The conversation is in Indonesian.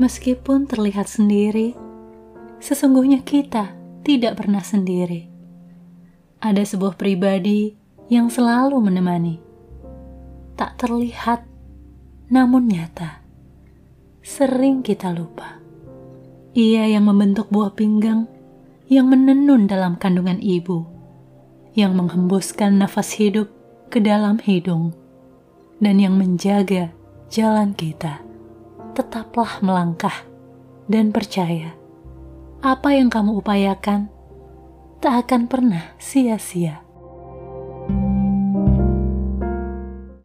Meskipun terlihat sendiri, sesungguhnya kita tidak pernah sendiri. Ada sebuah pribadi yang selalu menemani. Tak terlihat, namun nyata. Sering kita lupa. Ia yang membentuk buah pinggang, yang menenun dalam kandungan ibu, yang menghembuskan nafas hidup ke dalam hidung, dan yang menjaga jalan kita. Tetaplah melangkah dan percaya apa yang kamu upayakan tak akan pernah sia-sia.